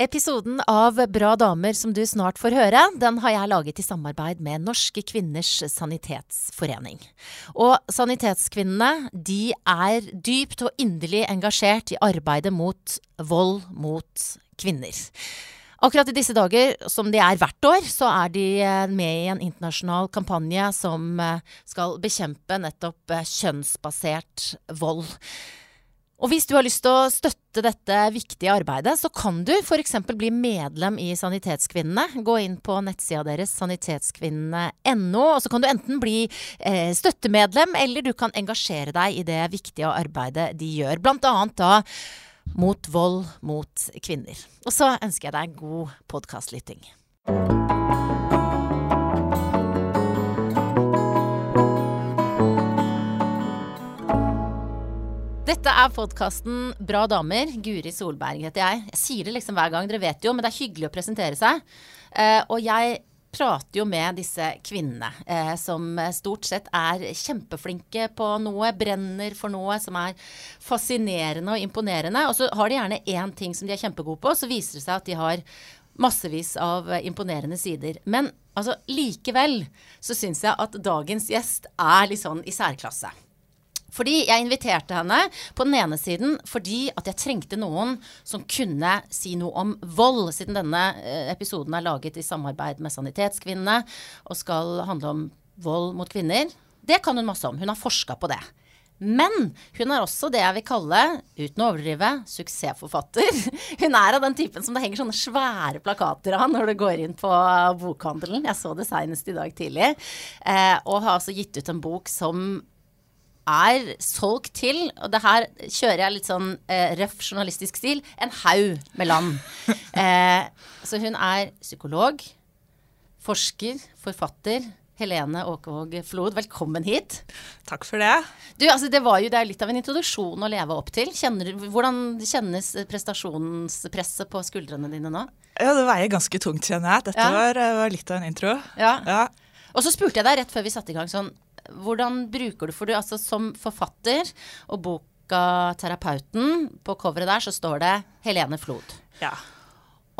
Episoden av Bra damer som du snart får høre, den har jeg laget i samarbeid med Norske kvinners sanitetsforening. Og Sanitetskvinnene de er dypt og inderlig engasjert i arbeidet mot vold mot kvinner. Akkurat i disse dager, som de er hvert år, så er de eh, med i en internasjonal kampanje som eh, skal bekjempe nettopp eh, kjønnsbasert vold. Og hvis du har lyst til å støtte dette viktige arbeidet, så kan du f.eks. bli medlem i Sanitetskvinnene. Gå inn på nettsida deres sanitetskvinnene.no, og så kan du enten bli eh, støttemedlem, eller du kan engasjere deg i det viktige arbeidet de gjør. Blant annet da mot vold mot kvinner. Og så ønsker jeg deg god podkastlytting. Dette er podkasten Bra damer. Guri Solberg heter jeg. Jeg sier det liksom hver gang, dere vet jo, men det er hyggelig å presentere seg. Eh, og jeg prater jo med disse kvinnene eh, som stort sett er kjempeflinke på noe, brenner for noe som er fascinerende og imponerende. Og så har de gjerne én ting som de er kjempegode på, så viser det seg at de har massevis av imponerende sider. Men altså, likevel så syns jeg at dagens gjest er litt sånn i særklasse. Fordi jeg inviterte henne på den ene siden fordi at jeg trengte noen som kunne si noe om vold, siden denne eh, episoden er laget i samarbeid med Sanitetskvinnene og skal handle om vold mot kvinner. Det kan hun masse om. Hun har forska på det. Men hun er også det jeg vil kalle, uten å overdrive, suksessforfatter. Hun er av den typen som det henger sånne svære plakater av når du går inn på bokhandelen. Jeg så det senest i dag tidlig. Eh, og har altså gitt ut en bok som er solgt til, og det her kjører jeg litt sånn eh, røff journalistisk stil, en haug med land. Eh, så hun er psykolog, forsker, forfatter. Helene Åkevåg Flod, velkommen hit. Takk for det. Du, altså Det var jo det er litt av en introduksjon å leve opp til. Kjenner, hvordan kjennes prestasjonspresset på skuldrene dine nå? Ja, Det veier ganske tungt, kjenner jeg. Dette ja. var, var, litt av en intro. Ja. ja. Og så spurte jeg deg rett før vi satte i gang sånn hvordan bruker du For du, altså som forfatter og boka 'Terapeuten', på coveret der så står det Helene Flod. Ja.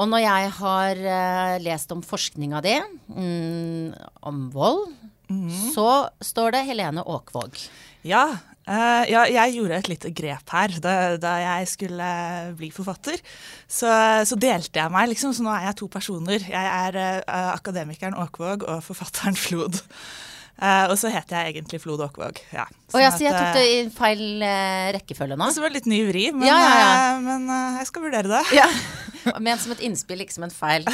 Og når jeg har uh, lest om forskninga di, mm, om vold, mm. så står det Helene Åkvåg. Ja, uh, ja, jeg gjorde et lite grep her da, da jeg skulle bli forfatter. Så, så, delte jeg meg, liksom. Så nå er jeg to personer. Jeg er uh, akademikeren Åkvåg og forfatteren Flod. Uh, og så heter jeg egentlig Flo Åkvåg. Ja. Oh, ja, så jeg tok det i feil uh, rekkefølge nå? Det var litt ny vri, men, ja, ja, uh, men jeg skal vurdere det. Ja. Ment som et innspill, ikke som en feil.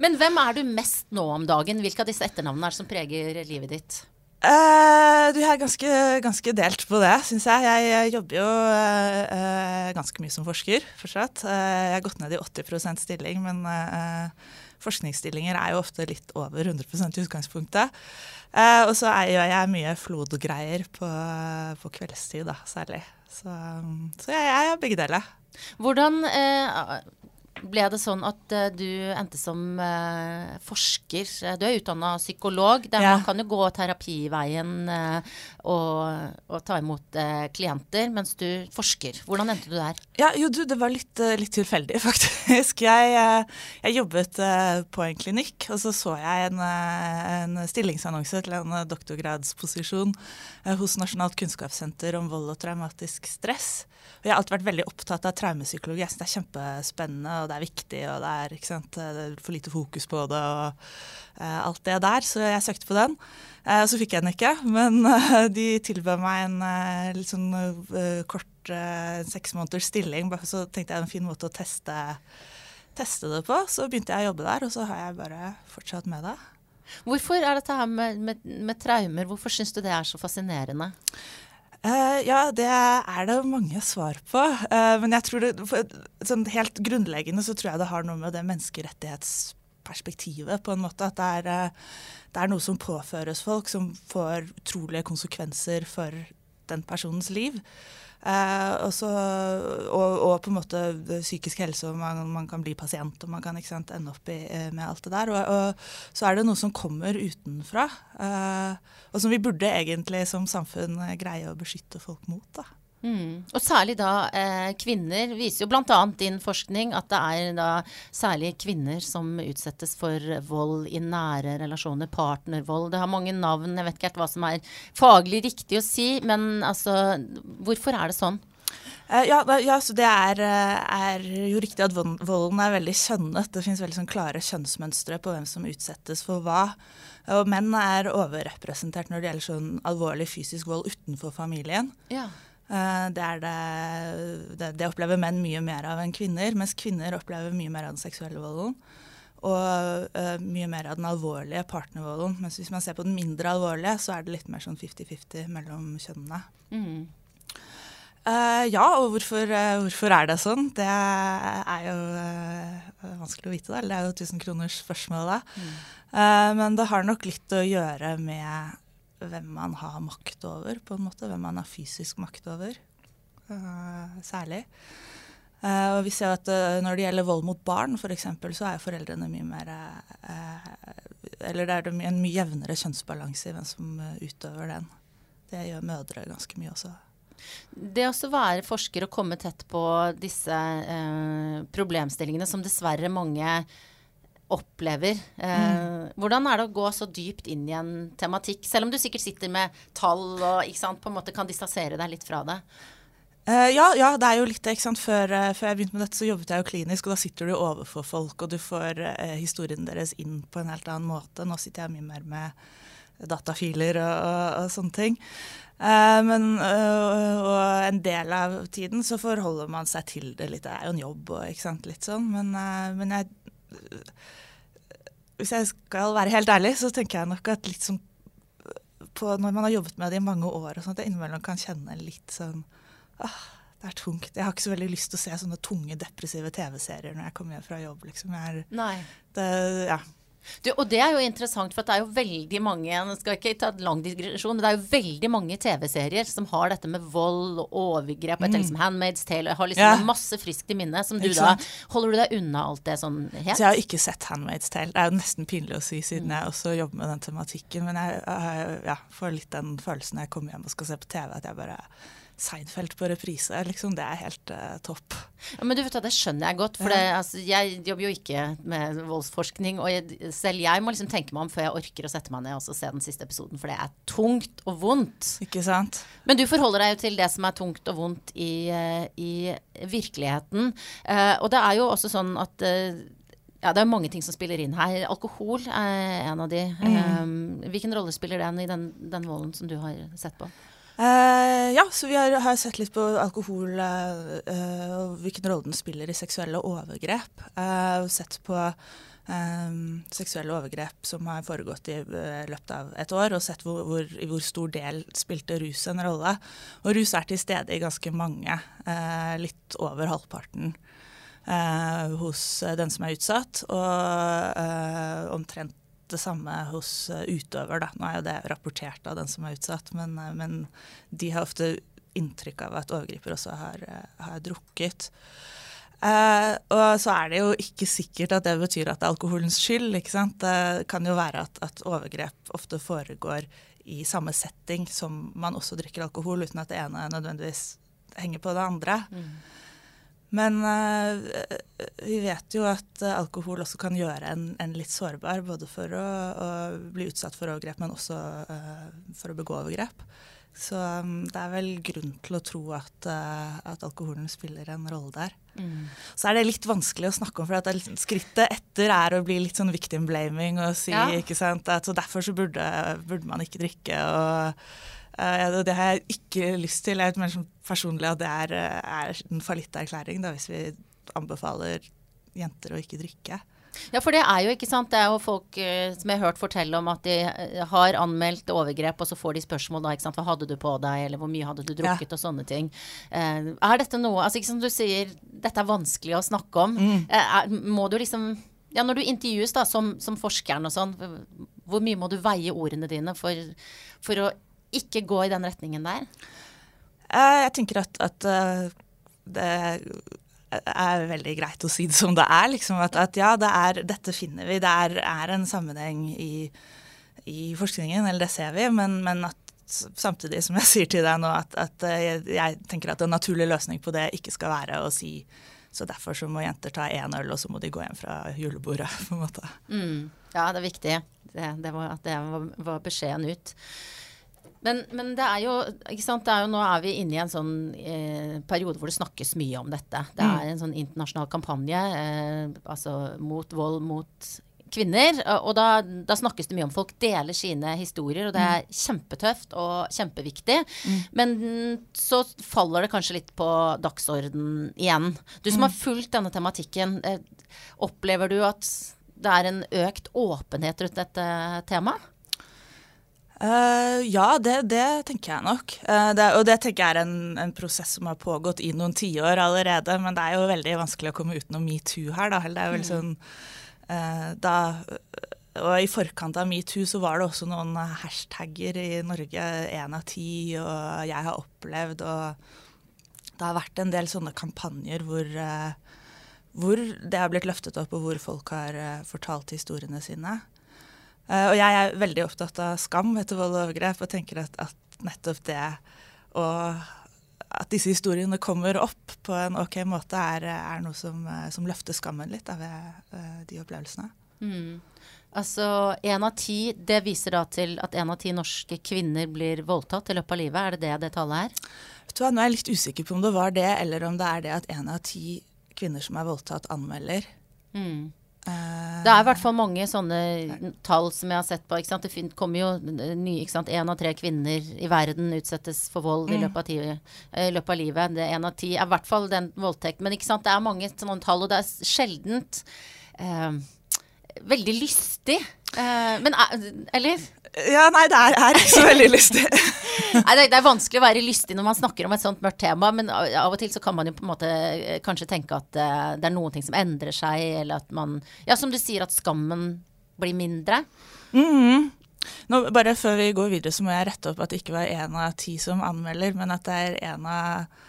Men hvem er du mest nå om dagen? Hvilke av disse etternavnene er det som preger livet ditt? du er ganske, ganske, delt på det, syns jeg. Jeg jobber jo ganske mye som forsker fortsatt. jeg har gått ned i 80% stilling, men forskningsstillinger er jo ofte litt over 100 i utgangspunktet. Eh, og så gjør jeg mye flodgreier på, på kveldstid, da, særlig. Så, så jeg, jeg er begge deler. Hvordan eh, ble det sånn at uh, du endte som uh, forsker? Du er utdanna psykolog. Der ja. Man kan jo gå terapiveien uh, og, og, ta imot klienter, mens du forsker. Hvordan endte du der? Ja, jo, du, Det var litt, litt tilfeldig, faktisk. Jeg, jeg jobbet på en klinikk, og så så jeg en, en stillingsannonse til en doktorgradsposisjon hos Nasjonalt kunnskapssenter om vold og traumatisk stress. Jeg har alltid vært veldig opptatt av traumepsykologi. Jeg synes det er kjempespennende, og det er viktig, og det er, sant, det er for lite fokus på det og uh, alt det der. Så jeg søkte på den. Uh, så fikk jeg den ikke, men uh, de tilbød meg en litt sånn kort seks måneders stilling. Så tenkte jeg en fin måte å teste, teste det på. Så begynte jeg å jobbe der, og så har jeg bare fortsatt med det. Hvorfor er dette her med, med, med traumer, hvorfor syns du det er så fascinerende? Uh, ja, det er det mange svar på. Uh, men jeg tror det, for, sånn helt grunnleggende så tror jeg det har noe med det menneskerettighetsperspektivet på en måte. At det er, uh, det er, noe som påføres folk, som får utrolige konsekvenser for den personens liv. Eh, også, og, og, på en måte psykisk helse, og man, man kan bli pasient og man kan sant, ende opp i, eh, med alt det der. Og, og, så er det noe som kommer utenfra, eh, og som vi burde egentlig som samfunn greie å beskytte folk mot. da. Mm. Og særlig da eh, kvinner viser jo bl.a. din forskning at det er da særlig kvinner som utsettes for vold i nære relasjoner, partnervold. Det har mange navn, jeg vet ikke helt hva som er faglig riktig å si, men altså hvorfor er det sånn? Uh, ja, ja, så det er, eh, er, jo riktig at volden er veldig kjønnet. Det finnes veldig sånn klare kjønnsmønstre på hvem som utsettes for hva. Og menn er overrepresentert når det gjelder sånn alvorlig fysisk vold utenfor familien. Ja. Uh, det, det, det, det, opplever menn mye mer av enn kvinner, mens kvinner opplever mye mer av den seksuelle volden. Og uh, mye mer av den alvorlige partnervolden. Mens hvis man ser på den mindre alvorlige, så er det litt mer sånn 50-50 mellom kjønnene. Mm. Uh, ja, og hvorfor, uh, hvorfor, er det sånn? Det er jo vanskelig å vite. Da. Det er jo 1000 kroners spørsmål da. Mm. men det har nok litt å gjøre med hvem man har makt over, på en måte. Hvem man har fysisk makt over, særlig. og vi ser at Når det gjelder vold mot barn, for eksempel, så er foreldrene mye mer Eller det er en mye jevnere kjønnsbalanse i hvem som utøver den. Det gjør mødre ganske mye også. Det å være forsker og komme tett på disse problemstillingene som dessverre mange opplever. Eh, mm. Hvordan er det å gå så dypt inn i en tematikk, selv om du sikkert sitter med tall og sant, på en måte kan distansere deg litt fra det? Uh, ja, ja, det er jo litt ikke sant? Før, uh, før, jeg begynte med dette, så jobbet jeg jo klinisk, og da sitter du overfor folk, og du får uh, historien deres inn på en helt annen måte. Nå sitter jeg mye mer med datafiler og, og, og sånne ting. Men, og en del av tiden så forholder man seg til det litt. Det er jo en jobb og ikke sant, litt sånn. Men, men jeg Hvis jeg skal være helt ærlig, så tenker jeg nok at litt sånn på, Når man har jobbet med det i mange år, og sånt, at jeg innimellom kan kjenne litt sånn ah, det er tungt. Jeg har ikke så veldig lyst til å se sånne tunge, depressive TV-serier når jeg kommer hjem fra jobb. Liksom. Jeg er. Det, ja. Du, og det er jo interessant, for det er jo veldig mange jeg skal ikke ta lang digresjon, men det er jo veldig mange TV-serier som har dette med vold og overgrep. Mm. Jeg liksom Handmaid's Tale. Jeg har liksom ja. masse friskt i minne. Som du da Holder du deg unna alt det sånn helt? Så jeg har ikke sett Handmaid's Tale. Det er jo nesten pinlig å si, siden mm. jeg også jobber med den tematikken. Men jeg, jeg ja, får litt den følelsen når jeg kommer hjem og skal se på TV, at jeg bare Seinfeld på reprise. Liksom, det er helt uh, topp. Ja, men du vet at Det skjønner jeg godt. For det, altså, jeg jobber jo ikke med voldsforskning. Og jeg, selv jeg må liksom tenke meg om før jeg orker å sette meg ned og se den siste episoden. For det er tungt og vondt. Ikke sant? Men du forholder deg jo til det som er tungt og vondt i, uh, i virkeligheten. Uh, og det er jo også sånn at ja, Det er mange ting som spiller inn her. Alkohol er en av de. Mm. Um, hvilken rolle spiller den i den, den volden som du har sett på? Uh, ja, så vi har, har, sett litt på alkohol uh, og hvilken rolle den spiller i seksuelle overgrep. Uh, sett på um, seksuelle overgrep som har foregått i løpet av et år, og sett hvor, hvor, i hvor stor del spilte rus en rolle. Og rus er til stede i ganske mange, litt over halvparten. hos den som er utsatt, og omtrent det samme hos eh, utøver. Da. Nå er jo det rapportert av den som er utsatt, men, eh, men de har ofte inntrykk av at overgriper også har, eh, har drukket. Uh, og så er det jo ikke sikkert at det betyr at det er alkoholens skyld. ikke sant? Det kan jo være at, at overgrep ofte foregår i samme setting som man også drikker alkohol, uten at det ene nødvendigvis henger på det andre. Mm. Men uh, vi vet jo at uh, alkohol også kan gjøre en, en litt sårbar, både for å, å, bli utsatt for overgrep, men også uh, for å begå overgrep. Så um, det er vel grunn til å tro at, at alkoholen spiller en rolle der. Mm. Så er det litt vanskelig å snakke om, for at skrittet etter er å bli litt sånn victim blaming og si ja. ikke sant, at så derfor så burde, burde man ikke drikke. og Uh, det har jeg ikke lyst til. Jeg mener sånn personlig at det er, eh, er en fallitterklæring hvis vi anbefaler jenter å ikke drikke. Ja, for det er jo ikke sant. Det er jo folk uh, som jeg har hørt fortelle om at de uh, har anmeldt overgrep, og så får de spørsmål da, ikke sant. Hva hadde du på deg, eller hvor mye hadde du drukket, ja. og sånne ting. Uh, er dette noe Altså ikke som du sier, dette er vanskelig å snakke om. Mm. Er, må du liksom Ja, når du intervjues da, som, som forskeren og sånn, hvor mye må du veie ordene dine for, for å ikke gå i den retningen der? Eh, jeg tenker at, at eh, det er veldig greit å si det som det er. Liksom, at, at, ja, det er, dette finner vi. Det er, er en sammenheng i, i, forskningen, eller det ser vi. Men, men at samtidig som jeg sier til deg nå at, at jeg, jeg, tenker at en naturlig løsning på det ikke skal være å si så derfor så må jenter ta én øl, og så må de gå hjem fra julebordet. på en måte. Mm. Ja, det er viktig det, det var, at det var, var beskjeden ut. Men, men, det er jo ikke sant? Er jo, Nå er vi inne i en sånn eh, periode hvor det snakkes mye om dette. Det er en sånn internasjonal kampanje eh, altså mot vold mot kvinner. Og da, da, snakkes det mye om folk deler sine historier, og det er kjempetøft og kjempeviktig. Mm. Men så faller det kanskje litt på dagsorden igjen. Du som mm. har fulgt denne tematikken, eh, opplever du at det er en økt åpenhet rundt dette temaet? Uh, ja, det, det, tenker jeg nok. Uh, det, og det tenker jeg er en, en, prosess som har pågått i noen tiår allerede. Men det er jo veldig vanskelig å komme utenom metoo her. Da. Det er vel mm. sånn uh, da, Og i forkant av metoo så var det også noen hashtagger i Norge, én av ti, og jeg har opplevd, og det har vært en del sånne kampanjer hvor hvor det har blitt løftet opp, og hvor folk har fortalt historiene sine. Uh, og jeg er veldig opptatt av skam etter vold og overgrep, og tenker at, at, nettopp det og at disse historiene kommer opp på en ok måte, er, er noe som, uh, som, løfter skammen litt da, ved de opplevelsene. Mm. Altså en av ti, det viser da til at én av ti norske kvinner blir voldtatt i løpet av livet. Er det det det tallet er? Vet du hva, Nå er jeg litt usikker på om det var det, eller om det er det at én av ti kvinner som er voldtatt, anmelder. Mm. Det er i hvert fall mange sånne tall som jeg har sett på. Det kommer jo nye Én av tre kvinner i verden utsettes for vold mm. i, løpet av, i, løpet av livet. Det Én av ti er i hvert fall den voldtekt. Men det er mange sånne tall, og det er sjeldent eh, veldig lystig. Eh, men Eller? Ja, nei, det er, er ikke så veldig lystig. nei, det, er vanskelig å være lystig når man snakker om et sånt mørkt tema, men av og til så kan man jo på en måte eh, kanskje tenke at uh, det er noen ting som endrer seg, eller at man Ja, som du sier, at skammen blir mindre. Mm. Nå, bare før vi går videre, så må jeg rette opp at det ikke var én av ti som anmelder, men at det er én av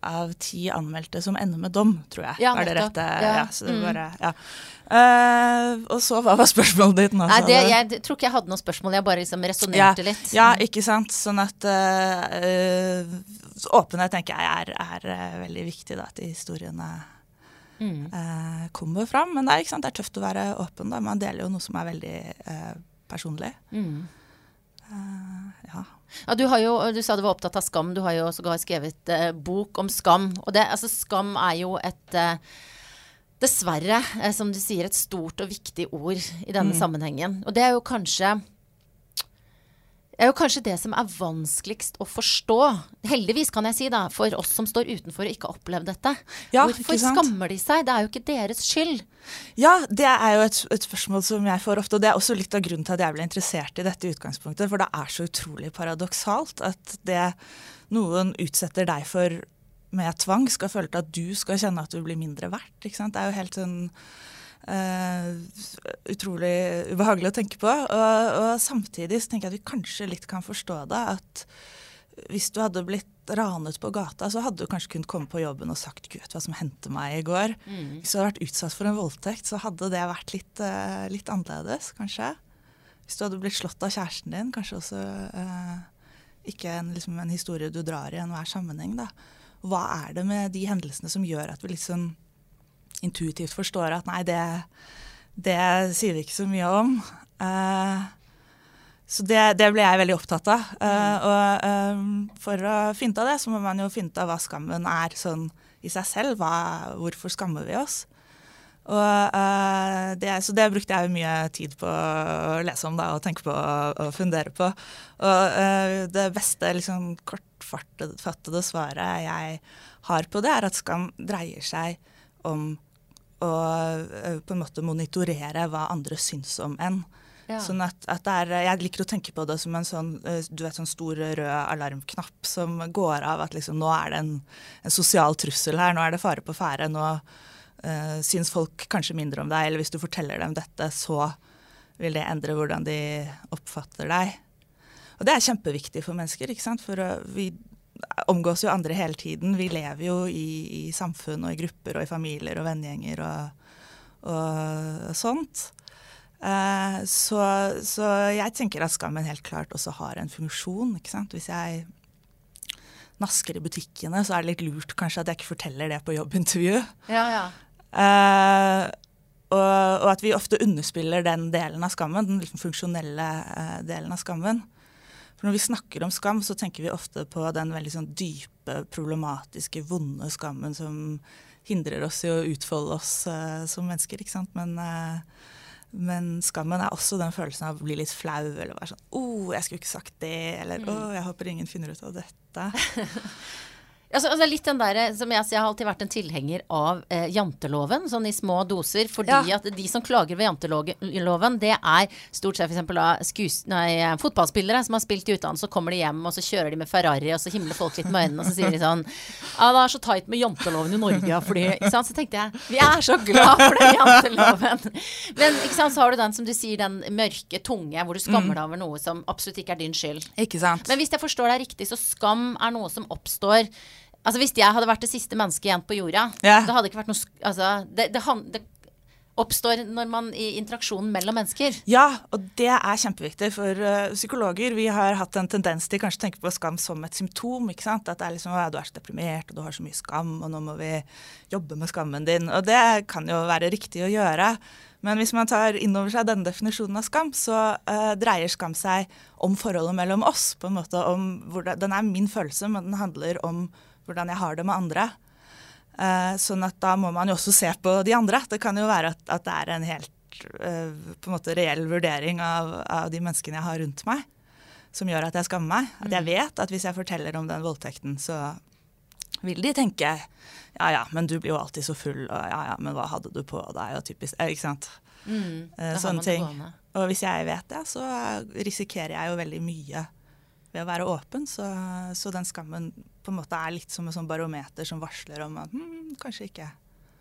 av ti anmeldte som ender med dom, tror jeg. Ja, er det rette? Ja. ja, så det mm. bare, ja. Uh, og så, hva var spørsmålet ditt nå? Nei, det, jeg tror ikke jeg hadde noe spørsmål, jeg bare liksom resonnerte ja, litt. Ja, ikke sant. Sånn at uh, åpenhet tenker jeg er, er veldig viktig, da, at historiene mm. uh, kommer fram. Men det er, det er, tøft å være åpen, da. Man deler jo noe som er veldig personlig. Mm. Ja. Ja, du, jo, du, sa du var opptatt av skam. Du har jo sågar skrevet eh, bok om skam. Og det, altså, skam er jo et eh, Dessverre, eh, som du sier, et stort og viktig ord i denne mm. sammenhengen. Og det er jo kanskje det er jo kanskje det som er vanskeligst å forstå. Heldigvis, kan jeg si, da, for oss som står utenfor og ikke har opplevd dette. Ja, Hvorfor skammer de seg? Det er jo ikke deres skyld. Ja, det er jo et, et, spørsmål som jeg får ofte, og det er også litt av grunnen til at jeg ble interessert i dette utgangspunktet. For det er så utrolig paradoksalt at det noen utsetter deg for med tvang, skal føle til at du skal kjenne at du blir mindre verdt. Det er jo helt sånn utrolig ubehagelig å tenke på. Og, og, samtidig så tenker jeg at vi kanskje litt kan forstå det. At hvis du hadde blitt ranet på gata, så hadde du kanskje kunnet komme på jobben og sagt 'gud, hva som hendte meg i går'. Mm. Hvis du hadde vært utsatt for en voldtekt, så hadde det vært litt, uh, litt annerledes, kanskje. Hvis du hadde blitt slått av kjæresten din, kanskje også uh, ikke en, liksom en, historie du drar i enhver sammenheng. da. Hva er det med de hendelsene som gjør at vi liksom intuitivt forstår at nei, det, det sier vi ikke så mye om. Uh, så det, det, ble jeg veldig opptatt av. Uh, og um, for å finne ut av det, så må man jo finne ut av hva skammen er sånn i seg selv. Hva, hvorfor skammer vi oss? Og, uh, det, så det brukte jeg mye tid på å lese om da, og tenke på og, og fundere på. Og det beste liksom, kortfattede svaret jeg har på det, er at skam dreier seg om å eh, på en måte monitorere hva andre syns om en. Ja. Sånn at, at er, Jeg liker å tenke på det som en sånn, eh, du vet, sånn stor rød alarmknapp som går av at liksom, nå er det en, en sosial trussel her, nå er det fare på ferde. Nå uh, syns folk kanskje mindre om deg, eller hvis du forteller dem dette, så vil det endre hvordan de oppfatter deg. Og det er kjempeviktig for mennesker. ikke sant? For uh, vi omgås jo andre hele tiden. Vi lever jo i, i samfunn og i grupper og i familier og vennegjenger og, og, sånt. Eh, så, så, jeg tenker at skammen helt klart også har en funksjon. ikke sant? Hvis jeg nasker i butikkene, så er det litt lurt kanskje at jeg ikke forteller det på jobbintervju. Ja, ja. Uh, og, og, at vi ofte underspiller den delen av skammen, den liksom funksjonelle uh, delen av skammen. For når vi snakker om skam, så tenker vi ofte på den veldig sånn dype, problematiske, vonde skammen som hindrer oss i å utfolde oss uh, som mennesker. ikke sant? Men, men, skammen er også den følelsen av å bli litt flau, eller være sånn 'Å, oh, jeg skulle ikke sagt det', eller 'Å, mm. oh, jeg håper ingen finner ut av dette'. Altså, altså litt den der, som jeg, jeg, har alltid vært en tilhenger av eh, janteloven, sånn i små doser. Fordi ja. at de som klager ved janteloven, det er stort sett f.eks. fotballspillere som har spilt i utlandet, så kommer de hjem, og så kjører de med Ferrari, og så himler folk litt med øynene, og så sier de sånn Ja, det er så tight med janteloven i Norge, fordi ikke sant? Så tenkte jeg vi er så glad for den janteloven. Men ikke sant, så har du den som du sier, den mørke, tunge, hvor du skammer mm. deg over noe som absolutt ikke er din skyld. Ikke sant. Men hvis jeg forstår deg riktig, så skam er noe som oppstår Altså Hvis jeg hadde vært det siste mennesket igjen på jorda, yeah. det hadde ikke vært noe altså, det, det, det, oppstår når man i interaksjonen mellom mennesker. Ja, og det er kjempeviktig for uh, psykologer. Vi har hatt en tendens til kanskje å tenke på skam som et symptom. ikke sant? At det er liksom, du er så deprimert, og du har så mye skam, og nå må vi jobbe med skammen din. Og det kan jo være riktig å gjøre. Men hvis man tar inn over seg denne definisjonen av skam, så uh, dreier skam seg om forholdet mellom oss. på en måte om hvordan, Den er min følelse, men den handler om hvordan jeg har det med andre. Uh, sånn at da må man jo også se på de andre. Det kan jo være at, at det er en helt uh, på en måte reell vurdering av, av, de menneskene jeg har rundt meg, som gjør at jeg skammer meg. At jeg mm. vet at hvis jeg forteller om den voldtekten, så vil de tenke ja ja, men du blir jo alltid så full, og ja ja, men hva hadde du på deg, og typisk eh, Ikke sant. Mm, sånne ting. Og hvis jeg vet det, så risikerer jeg jo veldig mye ved å være åpen. Så, så, den skammen på en måte er litt som en sånn barometer som varsler om at hm, kanskje ikke.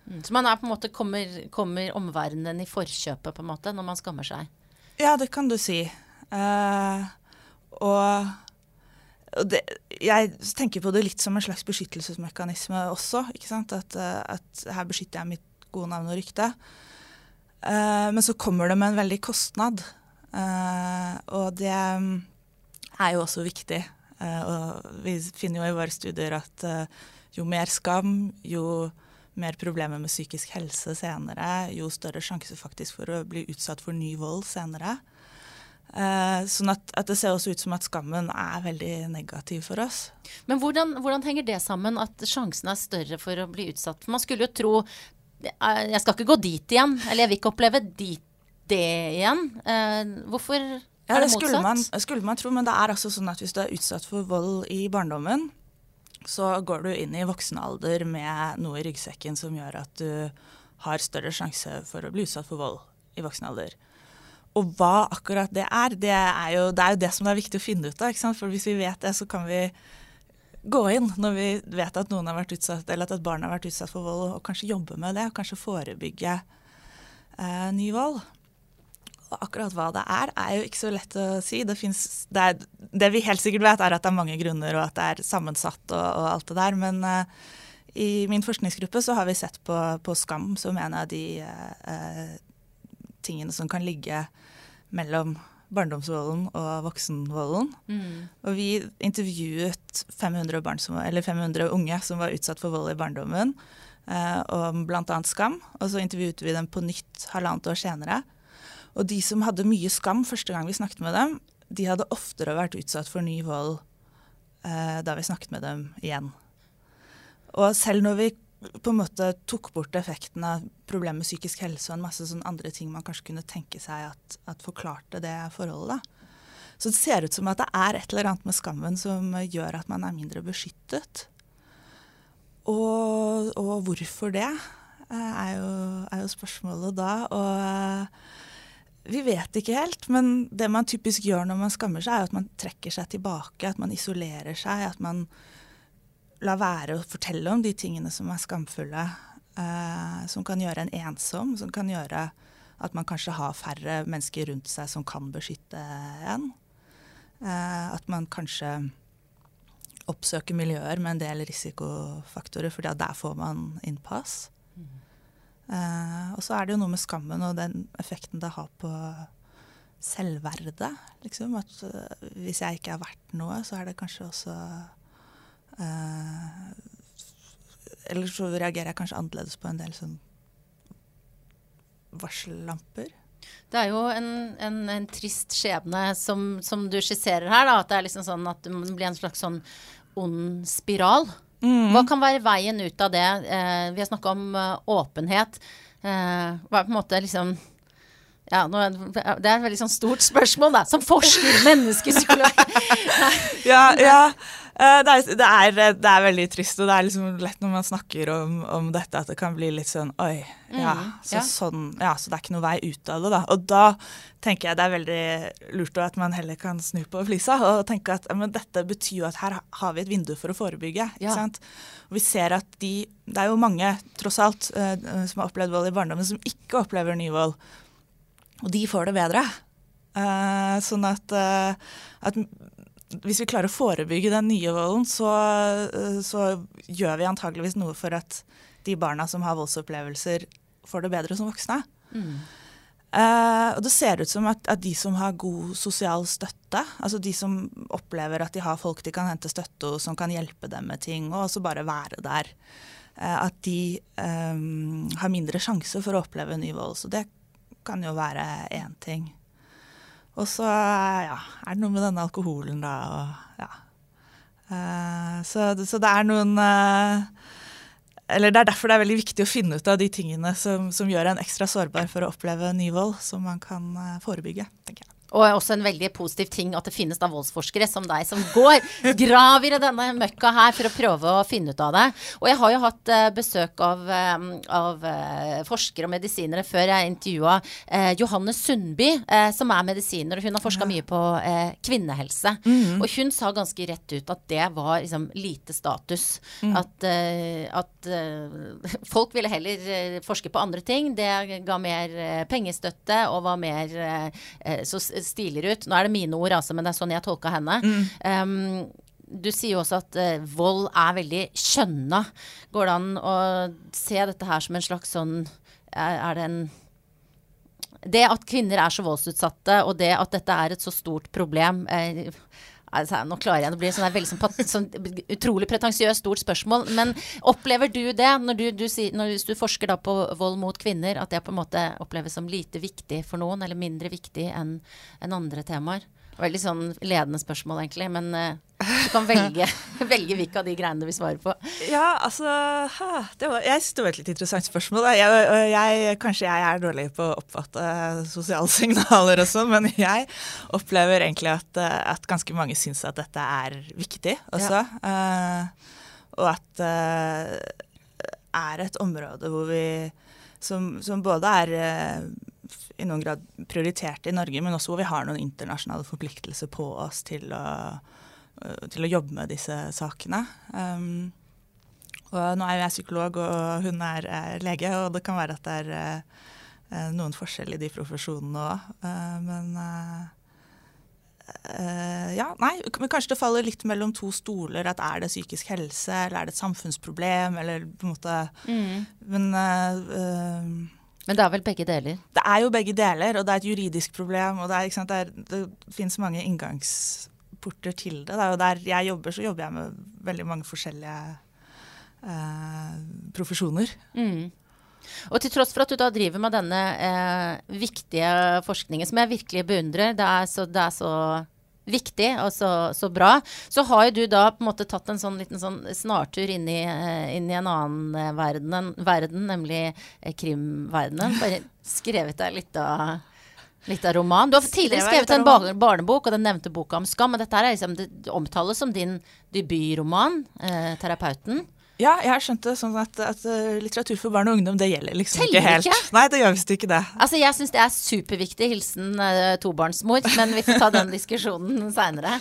Mm, så man er på en måte kommer, kommer omverdenen i forkjøpet på en måte når man skammer seg? Ja, det kan du si. Uh, og, og det, jeg tenker på det litt som en slags beskyttelsesmekanisme også. ikke sant? At, uh, at her beskytter jeg mitt gode navn og rykte. Uh, men så kommer det med en veldig kostnad. og det er jo også viktig. Uh, og vi finner jo i våre studier at uh, jo mer skam, jo mer problemer med psykisk helse senere, jo større sjanse faktisk for å bli utsatt for ny vold senere. Uh, sånn at, at, det ser også ut som at skammen er veldig negativ for oss. Men hvordan, hvordan, henger det sammen, at sjansen er større for å bli utsatt? For man skulle jo tro Jeg skal ikke gå dit igjen, eller jeg vil ikke oppleve dit, det igjen. Hvorfor ja, det, det skulle man, skulle man, tro, men det er altså sånn at hvis du er utsatt for vold i barndommen, så går du inn i voksen alder med noe i ryggsekken som gjør at du har større sjanse for å bli utsatt for vold i voksen alder. Og hva akkurat det er, det er jo det, er jo det som er viktig å finne ut av. ikke sant? For hvis vi vet det, så kan vi gå inn når vi vet at noen har vært utsatt, eller at et barn har vært utsatt for vold, og kanskje jobbe med det, og kanskje forebygge eh, ny vold akkurat hva det er, er jo ikke så lett å si. Det, finnes, det, er, det, vi helt sikkert vet, er at det er mange grunner, og at det er sammensatt og, og alt det der. Men uh, i min forskningsgruppe så har vi sett på, på skam som en av de uh, tingene som kan ligge mellom barndomsvolden og voksenvolden. Mm. Og vi intervjuet 500, som, 500, unge som var utsatt for vold i barndommen, uh, om bl.a. skam. Og så intervjuet vi dem på nytt halvannet år senere. Og de som hadde mye skam første gang vi snakket med dem, de hadde oftere vært utsatt for ny vold eh, da vi snakket med dem igjen. Og selv når vi på en måte tok bort effekten av problemet med psykisk helse og en masse sånn andre ting man kanskje kunne tenke seg at, at forklarte det forholdet, da. Så det ser ut som at det er et eller annet med skammen som gjør at man er mindre beskyttet. Og, og hvorfor det, eh, er jo, er jo spørsmålet da. Og vi vet ikke helt, men det man typisk gjør når man skammer seg, er at man trekker seg tilbake, at man isolerer seg, at man lar være å fortelle om de tingene som er skamfulle. Eh, som kan gjøre en ensom, som kan gjøre at man kanskje har færre mennesker rundt seg som kan beskytte en. Eh, at man kanskje oppsøker miljøer med en del risikofaktorer, for der får man innpass. Eh, og så er det jo noe med skammen og den effekten det har på selvverdet. Liksom. At uh, hvis jeg ikke er verdt noe, så er det kanskje også uh, Eller så reagerer jeg kanskje annerledes på en del sånn varsellamper. Det er jo en, en, en trist skjebne som, som, du skisserer her. Da, at det er liksom sånn at det blir en slags sånn ond spiral. Mm. Hva kan være veien ut av det? Eh, vi har snakka om uh, åpenhet. Eh, hva er på en måte liksom ja, nå, det er et veldig sånn stort spørsmål, da. Som forsker, menneskepsykolog. ja, ja. Eh, det er, det, er, det er, veldig trist, og det er liksom lett når man snakker om, om dette, at det kan bli litt sånn Oi, ja mm, så, ja. Sånn, ja, så det er ikke noe vei ut av det, da. Og da tenker jeg det er veldig lurt at man heller kan snu på flisa og tenke at men dette betyr jo at her har vi et vindu for å forebygge. ikke sant? Og vi ser at de Det er jo mange, tross alt, uh, som har opplevd vold i barndommen, som ikke opplever ny vold. Og de får det bedre. Uh, sånn at, uh, at, hvis vi klarer å forebygge den nye volden, så, uh, så, gjør vi antageligvis noe for at de barna som har voldsopplevelser, får det bedre som voksne. Mm. og det ser ut som at, at, de som har god sosial støtte, altså de som opplever at de har folk de kan hente støtte hos, som kan hjelpe dem med ting, og også bare være der, at de um, har mindre sjanse for å oppleve ny vold. Så det kan jo være én ting. Og så ja, er det noe med denne alkoholen, da. Og, ja. Uh, så, så, det er noen uh, Eller det er derfor det er veldig viktig å finne ut av de tingene som, som gjør en ekstra sårbar for å oppleve ny vold, som man kan uh, forebygge, tenker jeg. Og også en veldig positiv ting at det finnes da voldsforskere som deg, som går, graver i denne møkka her for å prøve å finne ut av det. Og jeg har jo hatt uh, besøk av, um, av uh, forskere og medisinere før jeg intervjua uh, Johanne Sundby, som er medisiner, og hun har forska mye på kvinnehelse. Mm -hmm. Og hun sa ganske rett ut at det var liksom lite status. Mm. At, at folk ville heller forske på andre ting. Det ga mer pengestøtte og var mer så stiligere ut. Nå er det mine ord, altså, men det er sånn jeg tolka henne. Mm. Um, du sier jo også at uh, vold er veldig kjønna. Går det an å se dette her som en slags sånn Er, er det en Det at kvinner er så voldsutsatte, og det at dette er et så stort problem uh, Altså, nå klarer jeg det blir sånn veldig sånn, sånn, utrolig pretensiøst stort spørsmål. Men opplever du det, når du, du, når du, forsker på vold mot kvinner, at det på en måte oppleves som lite viktig for noen, eller mindre viktig enn en andre temaer? Veldig sånn ledende spørsmål, egentlig. Men uh, du kan velge, velge hvilke av de greiene du vil svare på. Ja, altså det var, Jeg synes det var et litt interessant spørsmål. Jeg, jeg, kanskje jeg er dårlig på å oppfatte sosiale signaler og sånn, men jeg opplever egentlig at, at, ganske mange syns at dette er viktig også. Ja. Uh, og at det uh, er et område hvor vi som, som både er i noen grad prioritert i Norge, men også hvor vi har noen internasjonale forpliktelser på oss til å, øh, til å jobbe med disse sakene. Um, og nå er jo jeg psykolog, og hun er, er, lege, og det kan være at det er uh, noen forskjell i de profesjonene òg. Uh, men uh, ja, nei, men kanskje det faller litt mellom to stoler. at Er det psykisk helse, eller er det et samfunnsproblem? eller på en måte, mm. Men men det er vel begge deler? Det er jo begge deler, og det er et juridisk problem. og Det, er, det, er, det finnes mange inngangsporter til det. det er jo der jeg jobber, så jobber jeg med veldig mange forskjellige eh, profesjoner. Mm. Og til tross for at du da driver med denne eh, viktige forskningen, som jeg virkelig beundrer, det er så, det er så viktig og så, så, bra. Så har jo du da på en måte tatt en sånn liten sånn snartur inn i, eh, inn i en annen eh, verden, verden nemlig eh, krimverdenen. Bare skrevet deg litt av Litt av roman. Du har tidligere skrevet en barnebok, og den nevnte boka om skam. Men dette er liksom, det omtales som din debutroman, eh, 'Terapeuten'. Ja, jeg har skjønt det sånn at, at, uh, litteratur for barn og ungdom det gjelder liksom Teller ikke helt. Ikke? Nei, det gjør visst ikke det. Altså, Jeg syns det er superviktig. Hilsen uh, tobarnsmor. Men vi får ta den diskusjonen seinere.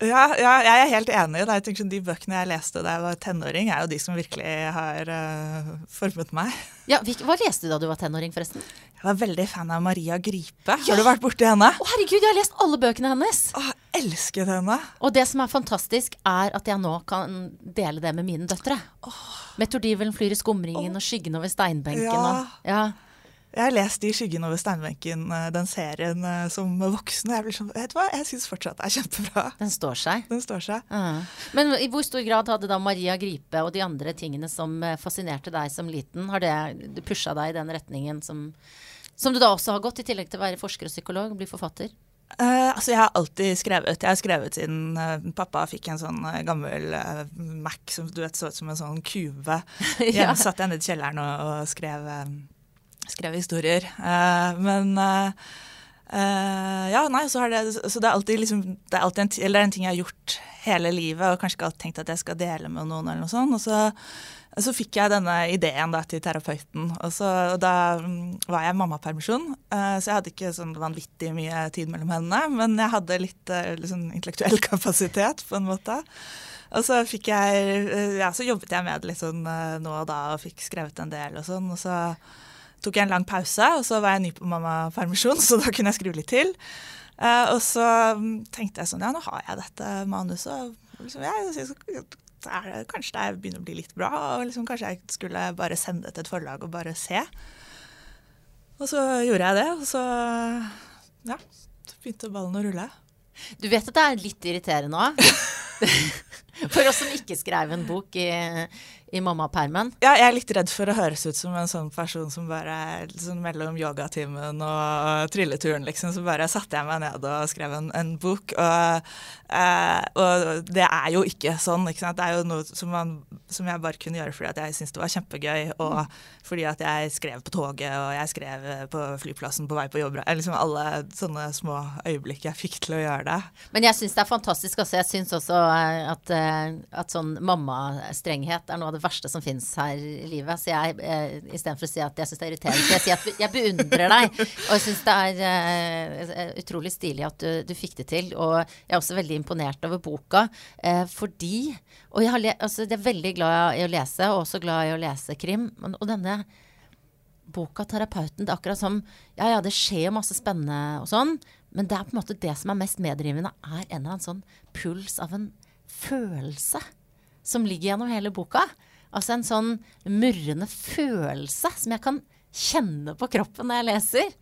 Ja, ja, jeg er helt enig. Er, jeg tenker de bøkene jeg leste da jeg var tenåring, er jo de som virkelig har uh, formet meg. Ja, Hva leste du da du var tenåring, forresten? Jeg var veldig fan av Maria Gripe. Ja. Har du vært borti henne? Å herregud, jeg har lest alle bøkene hennes! Åh, elsket henne. Og det som er fantastisk, er at jeg nå kan dele det med mine døtre. Metordivelen flyr i skumringen og skyggen over steinbenken. Ja. Og, ja. Jeg har lest i 'Skyggen over steinbenken', eh, den serien eh, som voksen. Jeg sånn, vet du hva, jeg syns fortsatt det er kjempebra. Den står seg. Den står seg. Ja. Men i hvor stor grad hadde da Maria Gripe og de andre tingene som eh, fascinerte deg som liten, har det pusha deg i den retningen som, som du da også har gått, i tillegg til å være forsker og psykolog, bli forfatter? Uh, altså Jeg har alltid skrevet. Jeg har skrevet siden uh, pappa fikk en sånn uh, gammel Mac som du vet så ut som en sånn kube. Ja. Jeg satt jeg nede i kjelleren og, og skrev, skrev historier. Men ja, nei, så, har det, så det er alltid liksom Det er alltid en, eller er en ting jeg har gjort hele livet, og kanskje ikke alltid tenkt at jeg skal dele med noen. eller noe sånt, og så så fikk jeg denne ideen da, til terapeuten. Og, så, og da mm, var jeg i mammapermisjon, eh, så jeg hadde ikke sånn vanvittig mye tid mellom hendene. Men jeg hadde litt liksom, intellektuell kapasitet, på en måte. Og så jeg, eh, ja, så jobbet jeg med det litt sånn nå og da, og fikk skrevet en del og sånn. Og så tok jeg en lang pause, og så var jeg ny på mammapermisjon, så da kunne jeg skrive litt til. Og så mm, tenkte jeg sånn, ja, nå har jeg dette manuset. Liksom, jeg, jeg det kanskje det begynner å bli litt bra, og liksom, kanskje jeg skulle bare sende det til et forlag og bare se. Og så gjorde jeg det, og så ja, så begynte ballen å rulle. Du vet at det er litt irriterende òg? For oss som ikke skrev en bok i, i mammapermen. Ja, jeg er litt redd for å høres ut som en sånn person som bare liksom, mellom yogatimen og trilleturen, liksom, så bare satte jeg meg ned og skrev en, en bok. Og, eh, og det er jo ikke sånn, ikke. Det er jo noe som, man, som jeg bare kunne gjøre fordi jeg syntes det var kjempegøy, og fordi at jeg skrev på toget, og jeg skrev på flyplassen på vei på jobb. Liksom alle sånne små øyeblikk jeg fikk til å gjøre det. Men jeg syns det er fantastisk også. Jeg syns også at, eh, at sånn mammastrenghet er noe av det verste som fins her i livet. Så jeg, eh, istedenfor å si at jeg syns det er irriterende, så jeg sier at jeg beundrer deg. Og jeg syns det er eh, utrolig stilig at du, du fikk det til. Og jeg er også veldig imponert over boka, eh, fordi Og jeg, har altså, jeg er veldig glad i å lese, og også glad i å lese krim. Og denne boka 'Terapeuten', det er akkurat som Ja ja, det skjer masse spennende og sånn, men det er på en måte det som er mest meddrivende, er en eller annen sånn puls av en følelse som ligger gjennom hele boka. Altså en sånn murrende følelse som jeg kan kjenne på kroppen når jeg leser.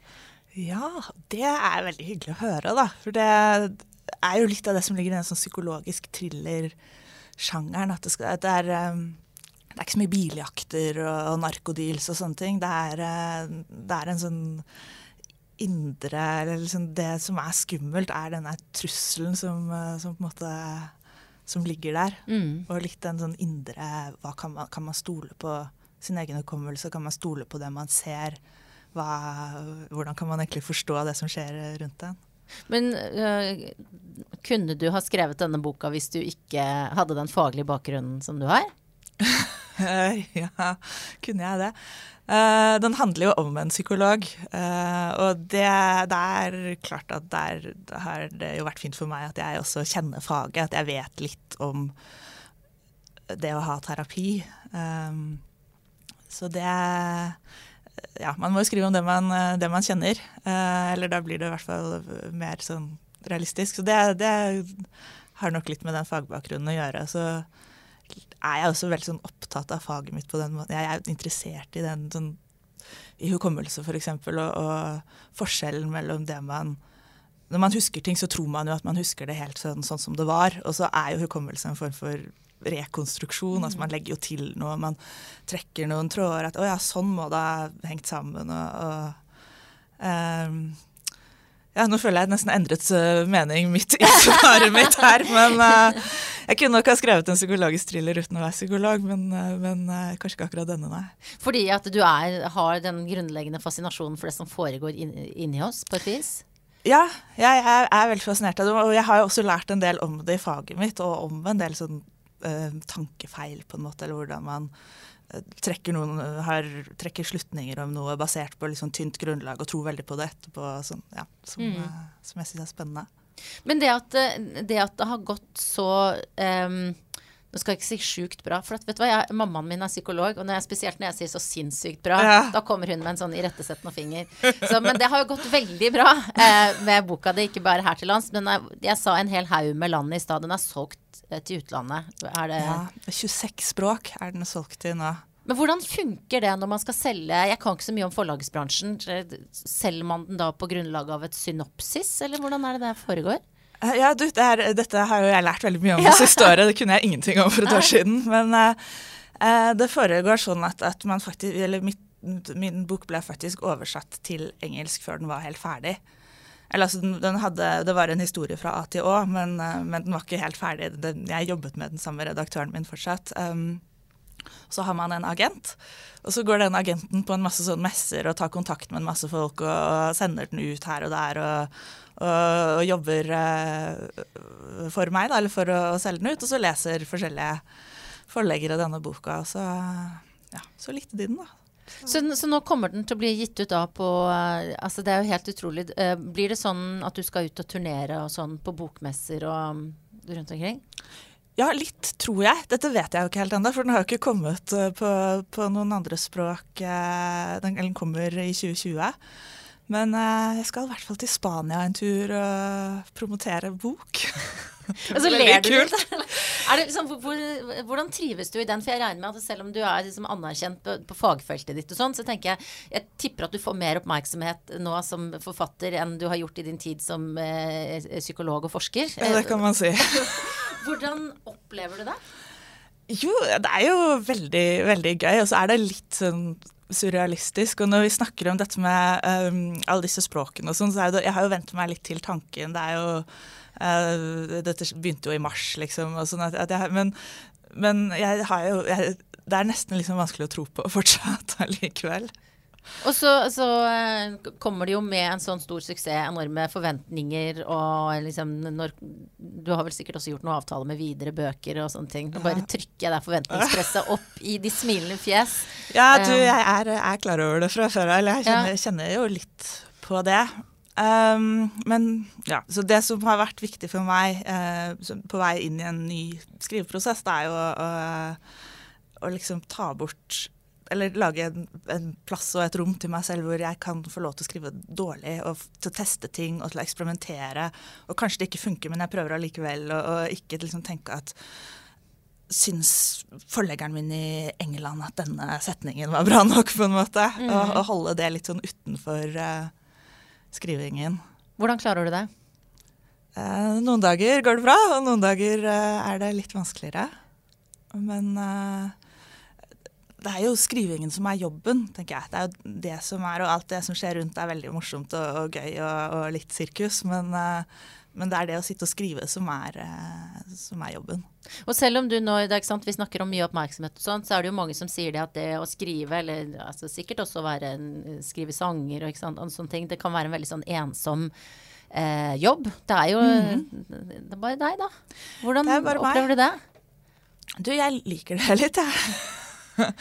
Ja, det er veldig hyggelig å høre, da. For det er jo litt av det som ligger i den sånn psykologisk thriller-sjangeren. At det, skal, at det, er, um, det er ikke så mye biljakter og, narkodeals og sånne ting. Det er, uh, det er en sånn indre liksom Det som er skummelt, er denne trusselen som, uh, som på en måte som ligger der. Og litt den sånn indre kan man, kan man stole på sin egen hukommelse? Kan man stole på det man ser? Hva, hvordan kan man egentlig forstå det som skjer rundt en? Men øh, kunne du ha skrevet denne boka hvis du ikke hadde den faglige bakgrunnen som du har? ja, kunne jeg det? Eh, den handler jo om en psykolog, eh, og det, det er klart at der har det jo vært fint for meg at jeg også kjenner faget, at jeg vet litt om det å ha terapi. Eh, så det Ja, man må jo skrive om det man, det man kjenner, eh, eller da blir det i hvert fall mer sånn realistisk. Så det, det har nok litt med den fagbakgrunnen å gjøre. så er jeg også veldig sånn opptatt av faget mitt på den måten. Jeg er interessert i den sånn, i hukommelse, f.eks., og, og forskjellen mellom det man Når man husker ting, så tror man jo at man husker det helt sånn, sånn som det var, og så er jo hukommelse en form for rekonstruksjon. altså Man legger jo til noe, man trekker noen tråder. At 'Å ja, sånn må det ha hengt sammen'. og, og ehm, ja, Nå føler jeg nesten endret uh, mening midt i svaret mitt her. Men uh, jeg kunne nok ha skrevet en psykologisk thriller uten å være psykolog, men, uh, men kanskje ikke akkurat denne, nei. Fordi at du er, har den grunnleggende fascinasjonen for det som foregår in, inni oss, på et vis? Ja, jeg er, er veldig fascinert av det. Og jeg har jo også lært en del om det i faget mitt, og om en del sånn tankefeil, på en måte, eller hvordan man trekker, noen, har, trekker slutninger om noe basert på liksom tynt grunnlag og tror veldig på det etterpå, sånn, ja, som, mm. som, jeg syns er spennende. Men det at, det at, det har gått så um, Nå skal jeg ikke si sjukt bra, for at, vet du hva, jeg, mammaen min er psykolog, og når jeg, spesielt når jeg sier så sinnssykt bra, Ja. da kommer hun med en sånn irettesettende finger. Så, men det har jo gått veldig bra eh, med boka di, ikke bare her til lands. Men jeg, jeg sa en hel haug med land i stad. Den er solgt eh, til utlandet. Det Ja, 26 språk er den solgt til nå. Men hvordan funker det når man skal selge Jeg kan ikke så mye om forlagsbransjen. Selger man den da på grunnlag av et synopsis, eller hvordan er det det foregår? Eh, Ja, du, det er, dette har jo jeg lært veldig mye om det siste året. Det kunne jeg ingenting om for et år siden. Men eh, eh, det foregår sånn at, at man faktisk Eller mitt, min bok ble faktisk oversatt til engelsk før den var helt ferdig. Eller altså, hadde, Det var en historie fra A til Å, men, eh, men den var ikke helt ferdig. Den, jeg jobbet med den samme redaktøren min fortsatt. Um, så har man en agent, og så går den agenten på en masse sånn messer og tar kontakt med en masse folk og, og sender den ut her og der og, og, og jobber uh, for meg, da, eller for å selge den ut. Og så leser forskjellige forleggere denne boka, og så, ja, så likte de den, da. Så, så nå kommer den til å bli gitt ut da på eh, Altså det er jo helt utrolig. Eh, Blir det sånn at du skal ut og turnere og sånn på bokmesser og um, rundt omkring? Ja, litt, tror jeg. Dette vet jeg jo ikke helt ennå, for den har jo ikke kommet eh, på, på noen andre språk. Den, den kommer i 2020. Men jeg skal i hvert fall til Spania en tur og promotere bok. Og så Veldig ler du litt. Det liksom, hvor- hvordan trives du i den? For jeg regner med at selv om du er liksom anerkjent på, på fagfeltet ditt og sånn, så tenker jeg jeg tipper at du får mer oppmerksomhet nå som forfatter enn du har gjort i din tid som eh, psykolog og forsker. Ja, det kan man si. Hvordan opplever du det? Jo, det er jo veldig, veldig gøy. Og så er det litt sånn surrealistisk. Og når vi snakker om dette med um, alle disse språkene og sånn, så er det Jeg har jo vent meg litt til tanken. Det er jo uh, Dette begynte jo i mars, liksom. Sånn at, at jeg, men, men jeg har jo jeg, Det er nesten liksom vanskelig å tro på fortsatt allikevel. Og så, så eh, kommer det jo med en sånn stor suksess, enorme forventninger og liksom når, Du har vel sikkert også gjort noen avtaler med videre bøker og sånne ting. Nå bare trykker jeg det forventningspresset opp i de smilende fjes. Ja, du, Um, jeg er, er klar over det fra før av. Eller jeg kjenner, kjenner jo litt på det. Um, men ja, så det som har vært viktig for meg uh, på vei inn i en ny skriveprosess, det er jo å, å, å liksom ta bort eller lage en, en plass og et rom til meg selv hvor jeg kan få lov til å skrive dårlig, og til å teste ting og til å eksperimentere. Og kanskje det ikke funker, men jeg prøver allikevel, og, og ikke liksom tenke at syns forleggeren min i England at denne setningen var bra nok, på en måte. Og, og holde det litt sånn utenfor eh, skrivingen. Hvordan klarer du det? Eh, noen dager går det bra, og noen dager eh, er det litt vanskeligere. Men eh, det er jo skrivingen som er jobben, tenker jeg. Det er jo det som er, og alt det som skjer rundt er veldig morsomt og, og gøy og, og litt sirkus. Men, eh, men det er det å sitte og skrive som er, eh, som er jobben. Og selv om du nå, er sant, vi snakker om mye oppmerksomhet og sånt, så er det jo mange som sier det at det å skrive, eller altså, sikkert også være en, skrive sanger og, sånne ting, det kan være en veldig sånn ensom eh, jobb. Det er jo det er bare deg, da. Hvordan Det er meg. opplever du det? Du, jeg liker det litt, jeg.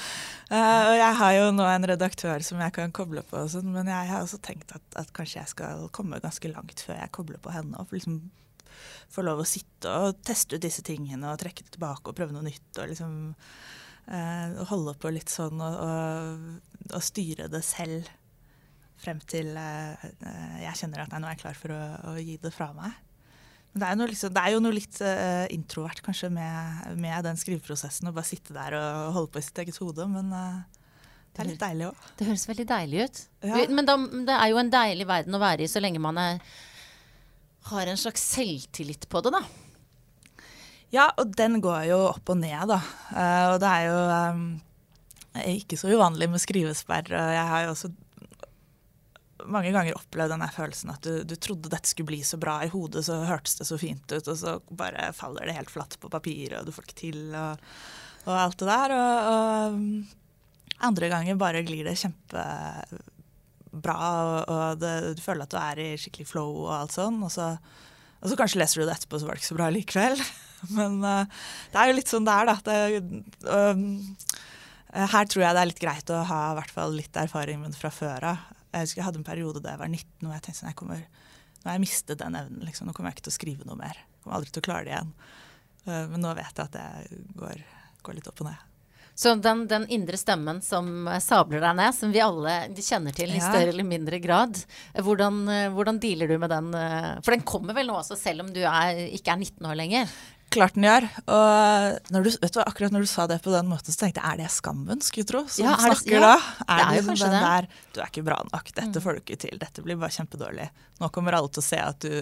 Eh, og jeg har jo nå en redaktør som jeg kan koble på, og sånn, men jeg har også tenkt at, at kanskje jeg skal komme ganske langt før jeg kobler på henne. Og liksom få lov å sitte og teste ut disse tingene og trekke det tilbake og prøve noe nytt. Og liksom eh, holde på litt sånn og, og, og styre det selv frem til eh, eh, jeg kjenner at nei, nå er jeg klar for å, å gi det fra meg. Det er, liksom, det er jo noe litt uh, introvert kanskje med, med den skriveprosessen. Å bare sitte der og holde på i sitt eget hode. Men uh, det er litt deilig òg. Det høres veldig deilig ut. Ja. Men da, det er jo en deilig verden å være i så lenge man er, har en slags selvtillit på det, da. Ja, og den går jo opp og ned, da. Uh, og det er jo um, ikke så uvanlig med skrivesperre. Jeg har jo også mange ganger opplevd denne følelsen at du, du trodde dette skulle bli så bra i hodet, så hørtes det så fint ut, og så bare faller det helt flatt på papiret, og du får ikke til, og, og alt det der. Og, og andre ganger bare glir det kjempebra, og, og det, du føler at du er i skikkelig flow og alt sånn, og så, og så kanskje leser du det etterpå, så var det ikke så bra likevel. Men uh, det er jo litt sånn det er, da. Det, um, her tror jeg det er litt greit å ha i hvert fall litt erfaring fra før av. Jeg husker jeg hadde en periode da jeg var 19 og jeg tenkte sånn, jeg kommer, nå har jeg mistet den evnen. Liksom. Nå kommer jeg ikke til å skrive noe mer. Jeg kommer aldri til å klare det igjen. Uh, men nå vet jeg at det går, går litt opp og ned. Så den, den, indre stemmen som sabler deg ned, som vi alle kjenner til i større eller mindre grad, hvordan, hvordan, dealer du med den? For den kommer vel nå også, selv om du er, ikke er 19 år lenger? Klart den gjør. Og når du, vet du, akkurat når du sa det på den måten, så tenkte jeg er det skammen, skulle tro, som ja, snakker det, ja, da? Er det er jo kanskje det. Der, du er ikke bra nok, dette mm. får du ikke til, dette blir bare kjempedårlig. Nå kommer alle til å se at du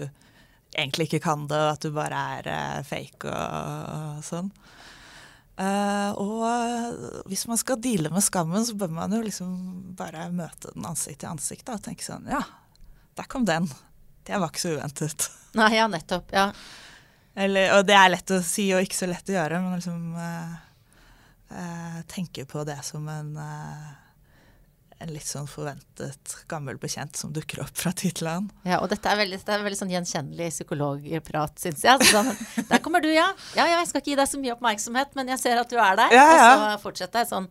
egentlig ikke kan det, og at du bare er uh, fake og, og sånn. Uh, og hvis man skal deale med skammen, så bør man jo liksom bare møte den ansikt til ansikt da, og tenke sånn Ja, der kom den. Det var ikke så uventet. Nei, ja, nettopp. Ja. Eller, og det er lett å si og ikke så lett å gjøre, men liksom uh, uh, tenke på det som en en litt sånn forventet gammel bekjent som dukker opp fra tid til annen. Ja, og dette er veldig, det er veldig sånn gjenkjennelig psykologprat, syns jeg. Sånn, der kommer du, ja. ja. Ja, jeg skal ikke gi deg så mye oppmerksomhet, men jeg ser at du er der. Ja, ja. Og så fortsetter jeg Sånn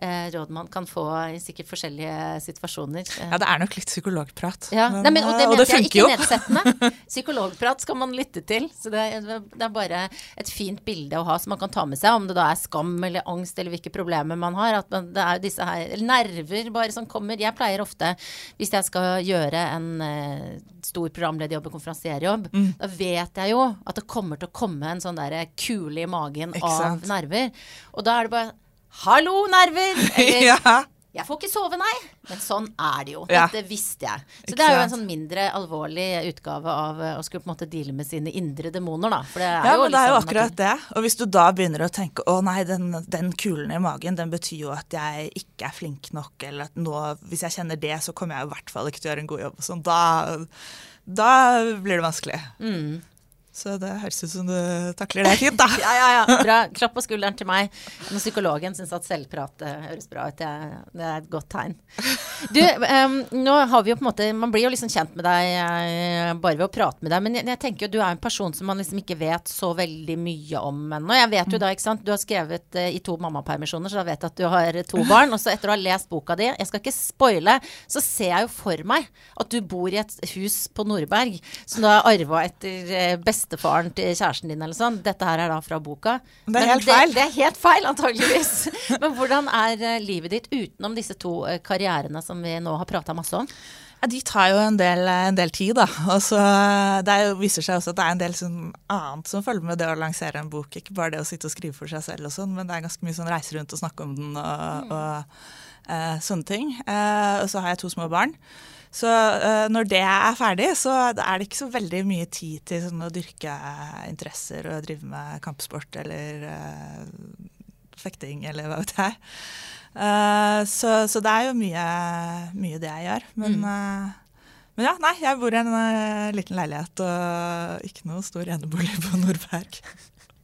eh, råd man kan få i sikkert forskjellige situasjoner. Ja, det er nok litt psykologprat. Ja, men, Nei, men, og det, og det ikke jo. nedsettende. Psykologprat skal man lytte til. Så det, det, er bare et fint bilde å ha som man kan ta med seg, om det da er skam eller angst eller hvilke problemer man har. At man, det er disse her, nerver bare som kommer. Jeg pleier ofte, hvis jeg skal gjøre en uh, stor programlederjobb og konferansierjobb, mm. da vet jeg jo at det kommer til å komme en sånn der kule i magen av nerver. Og da er det bare Hallo, nerver! Eller ja. Jeg får ikke sove, nei. Men sånn er det jo. Dette visste jeg. Så det er jo en sånn mindre alvorlig utgave av å skulle på en måte deale med sine indre demoner, da. For det er ja, jo men det er jo akkurat det. Og hvis du da begynner å tenke å nei, den, den, kulen i magen, den betyr jo at jeg ikke er flink nok, eller at nå, hvis jeg kjenner det, så kommer jeg i hvert fall ikke til å gjøre en god jobb. Sånn, da, da blir det vanskelig. Mm. Så det høres ut som du takler det fint, da. ja, ja, ja. Bra. Klapp på skulderen til meg. Når psykologen syns at selvprat høres bra ut, det er et godt tegn. Du, um, nå har vi jo på en måte Man blir jo liksom kjent med deg uh, bare ved å prate med deg, men jeg, jeg, tenker jo du er en person som man liksom ikke vet så veldig mye om ennå. Jeg vet jo da, ikke sant, du har skrevet uh, i to mammapermisjoner, så da vet jeg at du har to barn. Og så etter å ha lest boka di, jeg skal ikke spoile, så ser jeg jo for meg at du bor i et hus på Nordberg som du har arva etter uh, beste bestefaren til kjæresten din eller sånn. Dette her er da fra boka. Det er helt det, feil. Det er helt feil, antageligvis. Men hvordan er uh, livet ditt utenom disse to uh, karrierene som vi nå har prata masse om? Ja, De tar jo en del, en del tid, da. Og så Det jo, viser seg også at det er en del sånn annet som følger med det å lansere en bok. Ikke bare det å sitte og skrive for seg selv og sånn, men det er ganske mye sånn reise rundt og snakke om den og, mm. og uh, sånne ting. og så har jeg to små barn. Så uh, når det er ferdig, så er det ikke så veldig mye tid til sånn, å dyrke interesser og drive med kampsport eller uh, fekting eller hva vet jeg. Uh, så, så, det er jo mye, mye det jeg gjør. Men, mm. men ja, nei, jeg bor i en liten leilighet og ikke noe stor enebolig på Nordberg.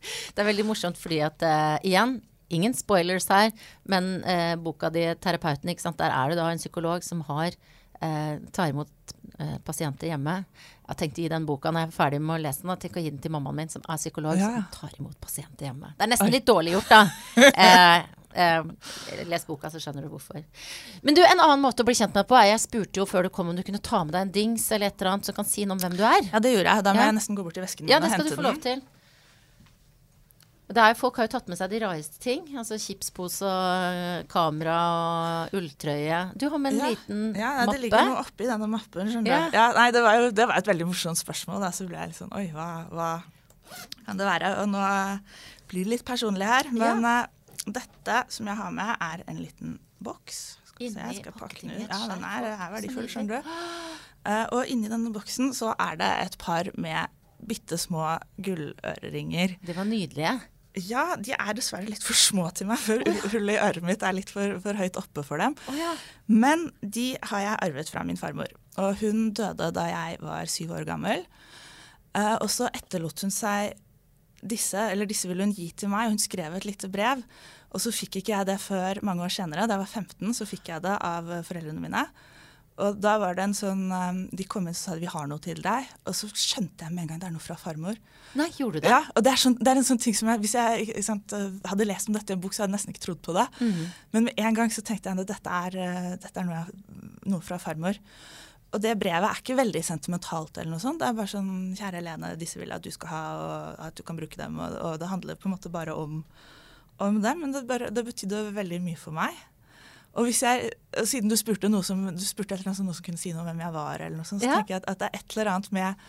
Det er veldig morsomt fordi at igjen, ingen spoilers her, men boka di 'Terapeuten', der er det da en psykolog som har eh, tar imot eh, pasienter hjemme. Jeg tenkte å gi den boka når jeg er ferdig med å lese den, tenk å gi den til mammaen min, som er psykolog, ja. som tar imot pasienter hjemme. Det er nesten litt dårlig gjort, da. Eh, eh, les boka, så skjønner du hvorfor. Men du, en annen måte å bli kjent med deg på er Jeg spurte jo før du kom om du kunne ta med deg en dings eller et eller annet som kan si noe om hvem du er. Ja, det gjorde jeg. Da må ja. jeg nesten gå bort til vesken min ja, og hente den. Ja, det skal du få lov til. Er, folk har jo tatt med seg de rareste ting. Altså Chipspose og kamera og ulltrøye. Du har med en ja, liten ja, mappe. Ja, det ligger noe oppi denne mappen. Ja. ja. nei, det var jo det var et veldig morsomt spørsmål. Da. Så ble jeg litt sånn Oi, hva, hva, kan det være? Og nå blir det litt personlig her. Men uh, dette som jeg har med, er en liten boks. Skal se, jeg skal pakke den ut. Ja, den er, er verdifull, skjønner du. Uh, og inni denne boksen så er det et par med bitte små gulløreringer. Det var nydelige. Ja, de er dessverre litt for små til meg, for oh, ja. hullet i øret mitt er litt for, for høyt oppe for dem. Oh, ja. Men de har jeg arvet fra min farmor. Og hun døde da jeg var syv år gammel. Uh, og så etterlot hun seg disse, eller disse ville hun gi til meg, og hun skrev et lite brev. Og så fikk ikke jeg det før mange år senere. Da jeg var 15, så fikk jeg det av foreldrene mine. Og da var det en sånn um, De kom inn og sa vi har noe til deg. Og så skjønte jeg med en gang det er noe fra farmor. Nei, gjorde du det? Ja, og det er, sånn, det er en sånn ting som jeg, Hvis jeg sant, hadde lest om dette i en bok, så hadde jeg nesten ikke trodd på det. Mm. Men med en gang så tenkte jeg at dette er, uh, dette er noe, noe, fra farmor. og det brevet er ikke veldig sentimentalt eller noe sånt. Det er bare sånn Kjære Helene, disse vil jeg at du skal ha, og at du kan bruke dem. Og, og det handler på en måte bare om, om dem. Men det, bare, det betydde veldig mye for meg. Og hvis jeg, siden du spurte noe som, du spurte noe som kunne si noe om hvem jeg var, eller noe sånt, så ja. tenker jeg at, at, det er et eller annet med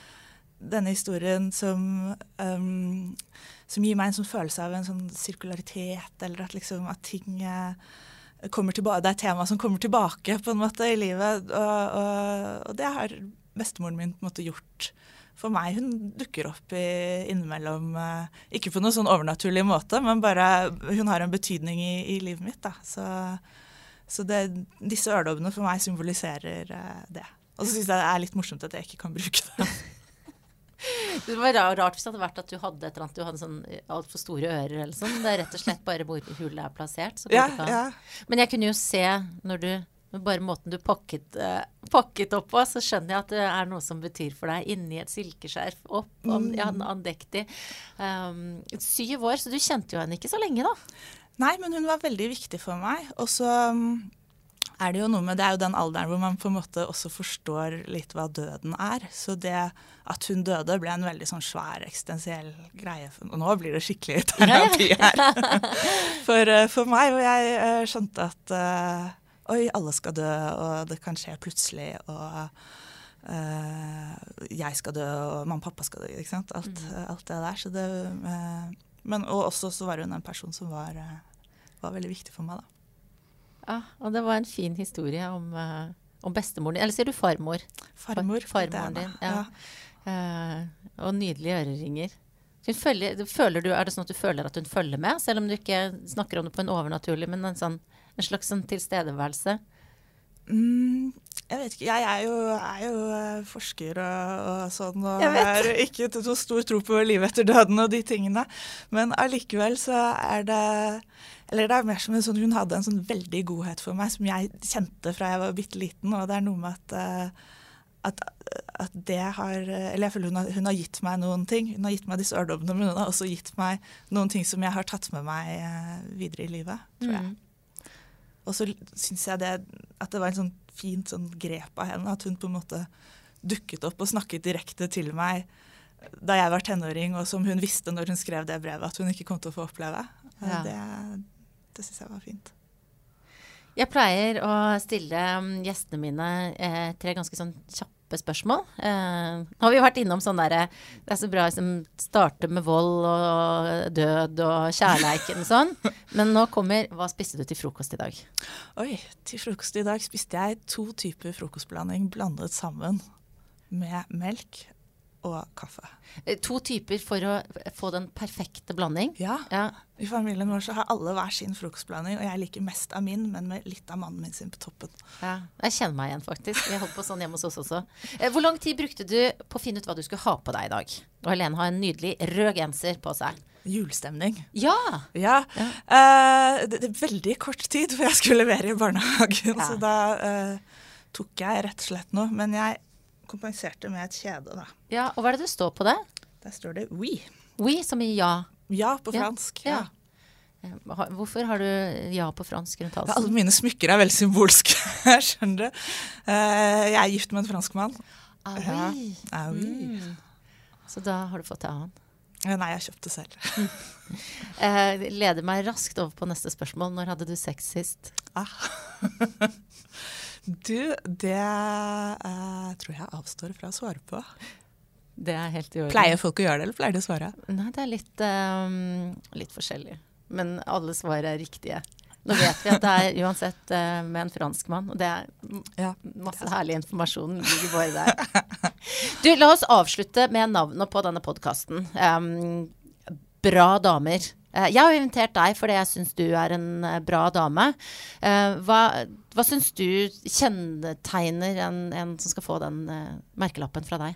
denne historien som, um, som gir meg en sånn følelse av en sånn sirkularitet, eller at liksom at ting kommer tilbake, det er et tema som kommer tilbake på en måte i livet. Og, og, og det har bestemoren min på en måte gjort for meg. Hun dukker opp i, innimellom, uh, ikke på noen sånn overnaturlig måte, men bare hun har en betydning i, i livet mitt. Da. Så, så det, disse ørdobbene for meg symboliserer uh, det. Og så syns jeg det er litt morsomt at jeg ikke kan bruke det. Det var rart hvis det hadde vært at du hadde et eller annet, du hadde sånn eh, altfor store ører eller sånn. Det er rett og slett bare hvor hullet er plassert. Ja, ja. Men jeg kunne jo se når du bare måten du pakket, uh, pakket opp på, så skjønner jeg at det er noe som betyr for deg inni et silkeskjerf opp, mm. andektig. Um, syv år, så du kjente jo henne ikke så lenge, da? Nei, men hun var veldig viktig for meg. Og så um, er det jo noe med Det er jo den alderen hvor man på en måte også forstår litt hva døden er. Så det at hun døde, ble en veldig sånn svær eksistensiell greie. Og nå blir det skikkelig terapi her. For, uh, for meg, hvor jeg uh, skjønte at uh, oi, alle skal dø, og det kan skje plutselig. og jeg skal dø, og mamma og pappa skal dø. ikke sant? Alt, mm. alt det der. Så det, men, og også så var hun en person som var, var veldig viktig for meg. da. Ja, og det var en fin historie om, uh, om bestemoren din. Eller sier du farmor? Farmor. Far, farmoren din. Ja. ja. Uh, og nydelige øreringer. Følger, du, er det sånn at du føler at hun følger med, selv om du ikke snakker om det på en overnaturlig, men en, sånn, en slags sånn tilstedeværelse? Mm, jeg vet ikke. Jeg er jo, er jo eh, forsker og, og sånn, og har ikke så stor tro på livet etter døden og de tingene. Men allikevel så er det Eller det er mer som en sånn Hun hadde en sånn veldig godhet for meg som jeg kjente fra jeg var bitte liten, og det er noe med at uh, at, at, det har Eller jeg føler hun har, hun har, gitt meg noen ting. Hun har gitt meg disse ørdommene, men hun har også gitt meg noen ting som jeg har tatt med meg uh, videre i livet, tror jeg. Mm. Og så syns jeg det, at det var en sånn fint sånn grep av henne. At hun på en måte dukket opp og snakket direkte til meg da jeg var tenåring, og som hun visste når hun skrev det brevet at hun ikke kom til å få oppleve. Ja. Det, det syns jeg var fint. Jeg pleier å stille um, gjestene mine eh, tre ganske sånn kjappe spørsmål. Eh, nå har vi vært innom sånn derre Det er så bra å liksom, starte med vold og død og kjærleiken og sånn. Men nå kommer Hva spiste du til frokost i dag? Oi, til frokost i dag spiste jeg to typer frokostblanding blandet sammen med melk og kaffe. Eh, to typer for å få den perfekte blanding? Ja. ja. I familien vår så har alle hver sin frokostblanding, og jeg liker mest av min, men med litt av mannen min sin på toppen. Ja, Jeg kjenner meg igjen, faktisk. Jeg holdt på sånn hjemme hos oss også. Eh, hvor lang tid brukte du på å finne ut hva du skulle ha på deg i dag? Og Helene har en nydelig rød genser på seg. Julestemning. Ja! ja. ja. Uh, det, det, er veldig kort tid før jeg skulle levere i barnehagen, så da uh, tok jeg rett og slett noe. Men jeg kompenserte med et kjede, da. Ja, Og hva er det det står på det? Der står det oui. Oui, som i ja? Ja på fransk. ja. ja. Hvorfor har du ja på fransk rundt halsen? Alle mine smykker er veldig symbolske. Skjønner du. Uh, jeg er gift med en franskmann. Ah, oui. Ja. Ah, oui. Mm. Så da har du fått ta han? Nei, jeg kjøpte selv. leder meg raskt over på neste spørsmål. Når hadde du sex sist? Ah. Du, det uh, tror jeg avstår fra å svare på. Det er helt i orden. Pleier folk å gjøre det, eller pleier de å svare? Nei, det er litt, um, litt forskjellig. Men alle svar er riktige. Nå vet vi at det er uansett uh, med en franskmann, og det er ja. masse herlig informasjon ligger bare der. Du, la oss avslutte med navnet på denne podkasten. Um, bra damer. Uh, jeg har invitert deg fordi jeg syns du er en uh, bra dame. hva hva syns du kjennetegner en, en, som skal få den merkelappen fra deg?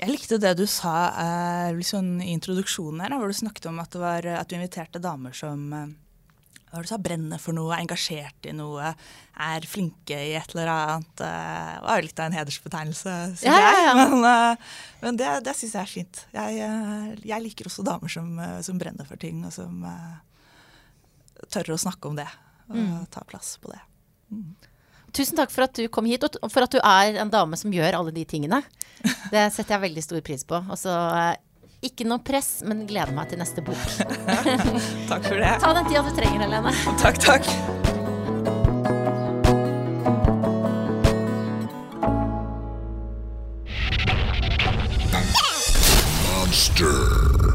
Jeg likte det du sa liksom i introduksjonen her, hvor du snakket om at, var, at du inviterte damer som hva du sa, brenner for noe, er engasjert i noe, er flinke i et eller annet. Det var jo litt av en hedersbetegnelse, syns ja, ja, Ja, jeg. Men, men, det, det syns jeg er fint. Jeg, jeg, liker også damer som, som, brenner for ting, og som tør å snakke om det og mm. ta plass på det. Mm. Tusen takk for at du kom hit, og for at du er en dame som gjør alle de tingene. Det setter jeg veldig stor pris på. Og så eh, ikke noe press, men gleder meg til neste bok. takk for det. Ta den tida du trenger, Helene. Takk, takk. Monster.